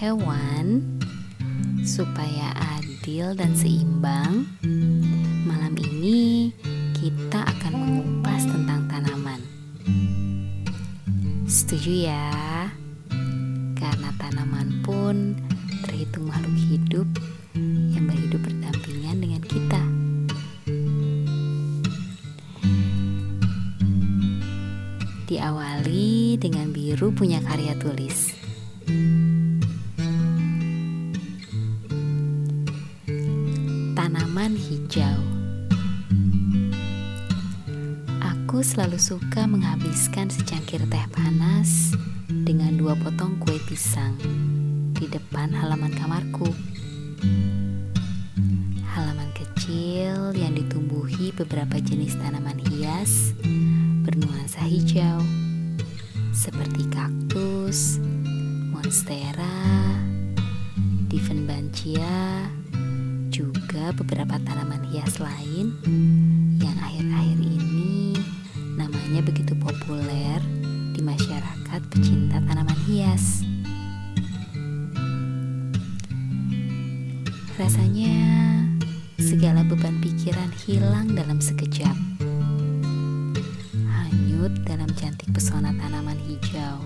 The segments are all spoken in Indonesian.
hewan supaya adil dan seimbang, malam ini kita akan mengupas tentang tanaman. Setuju ya? Karena tanaman pun terhitung makhluk hidup yang berhidup berdampingan dengan kita. Diawali dengan biru punya karya tulis. Hijau. Aku selalu suka menghabiskan secangkir teh panas dengan dua potong kue pisang di depan halaman kamarku. Halaman kecil yang ditumbuhi beberapa jenis tanaman hias bernuansa hijau seperti kaktus, monstera, divenbanchia, juga beberapa tanaman hias lain yang akhir-akhir ini namanya begitu populer di masyarakat pecinta tanaman hias. Rasanya segala beban pikiran hilang dalam sekejap dalam cantik pesona tanaman hijau.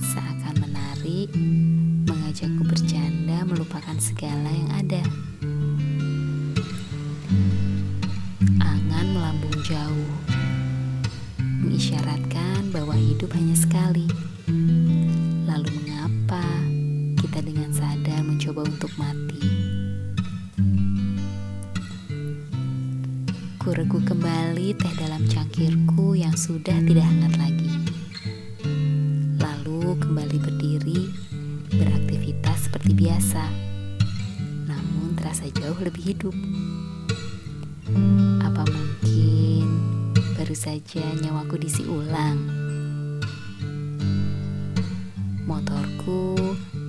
Seakan menarik, mengajakku bercanda melupakan segala yang ada. Angan melambung jauh, mengisyaratkan bahwa hidup hanya sekali. Lalu mengapa kita dengan sadar mencoba untuk mati? Kuregu kembali teh dalam cangkirku yang sudah tidak hangat lagi. Biasa, namun terasa jauh lebih hidup. Apa mungkin baru saja nyawaku diisi ulang? Motorku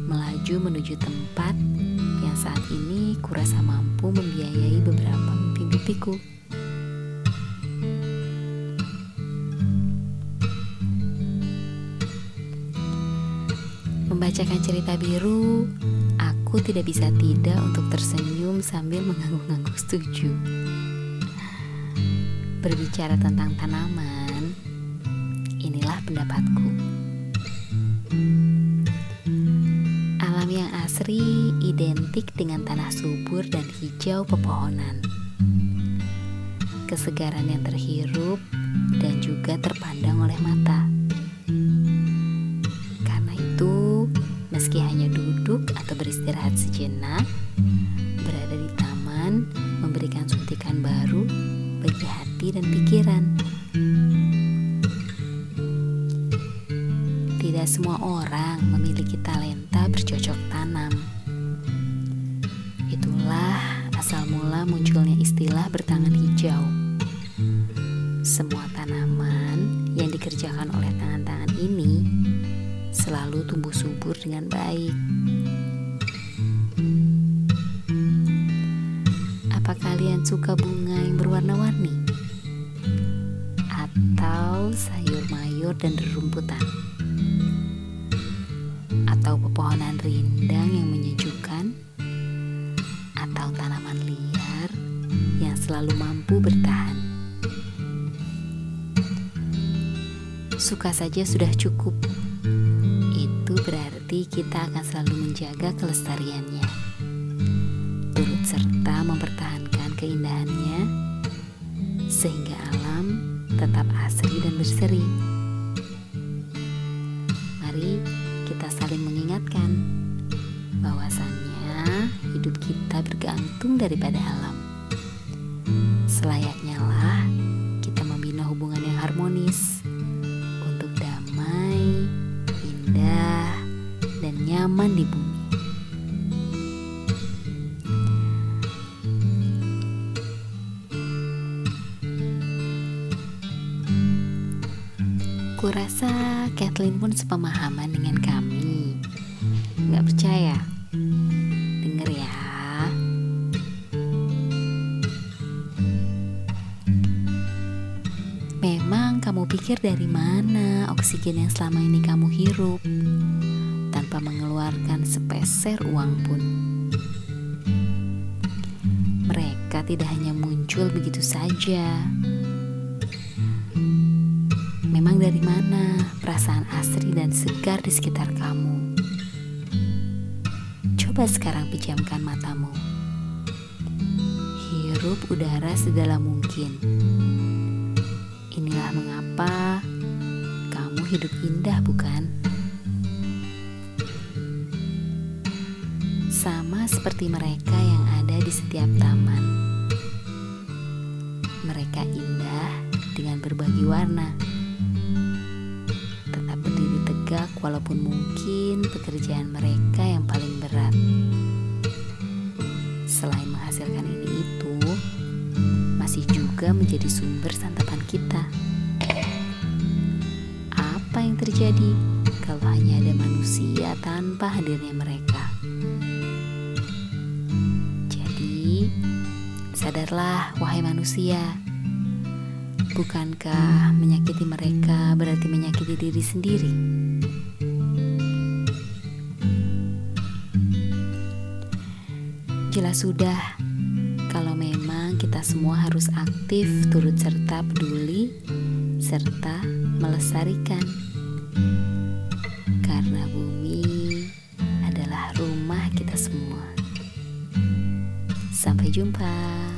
melaju menuju tempat yang saat ini kurasa mampu membiayai beberapa mimpi-mimpiku. Membacakan cerita biru, aku tidak bisa tidak untuk tersenyum sambil mengangguk-angguk setuju. Berbicara tentang tanaman, inilah pendapatku. Alam yang asri identik dengan tanah subur dan hijau pepohonan. Kesegaran yang terhirup dan juga terpandang oleh mata. Meski hanya duduk atau beristirahat sejenak, berada di taman memberikan suntikan baru bagi hati dan pikiran. Tidak semua orang memiliki talenta bercocok tanam. Itulah asal mula munculnya istilah bertangan hijau. Semua tanaman tumbuh subur dengan baik. Apa kalian suka bunga yang berwarna-warni? Atau sayur mayur dan rerumputan? Atau pepohonan rindang yang menyejukkan? Atau tanaman liar yang selalu mampu bertahan? Suka saja sudah cukup berarti kita akan selalu menjaga kelestariannya, turut serta mempertahankan keindahannya, sehingga alam tetap asri dan berseri. Mari kita saling mengingatkan bahwasannya hidup kita bergantung daripada alam. Selayaknya Kurasa Kathleen pun sepemahaman dengan kami. Gak percaya? Dengar ya. Memang kamu pikir dari mana oksigen yang selama ini kamu hirup? tanpa mengeluarkan sepeser uang pun. Mereka tidak hanya muncul begitu saja. Memang dari mana perasaan asri dan segar di sekitar kamu? Coba sekarang pejamkan matamu. Hirup udara sedalam mungkin. Inilah mengapa kamu hidup indah, bukan? Sama seperti mereka yang ada di setiap taman. Mereka indah dengan berbagai warna. Walaupun mungkin pekerjaan mereka yang paling berat. Selain menghasilkan ini itu, masih juga menjadi sumber santapan kita. Apa yang terjadi kalau hanya ada manusia tanpa hadirnya mereka? Sadarlah, wahai manusia, bukankah menyakiti mereka berarti menyakiti diri sendiri? Jelas sudah, kalau memang kita semua harus aktif, turut serta peduli, serta melestarikan, karena bumi adalah rumah kita semua. Sampai jumpa.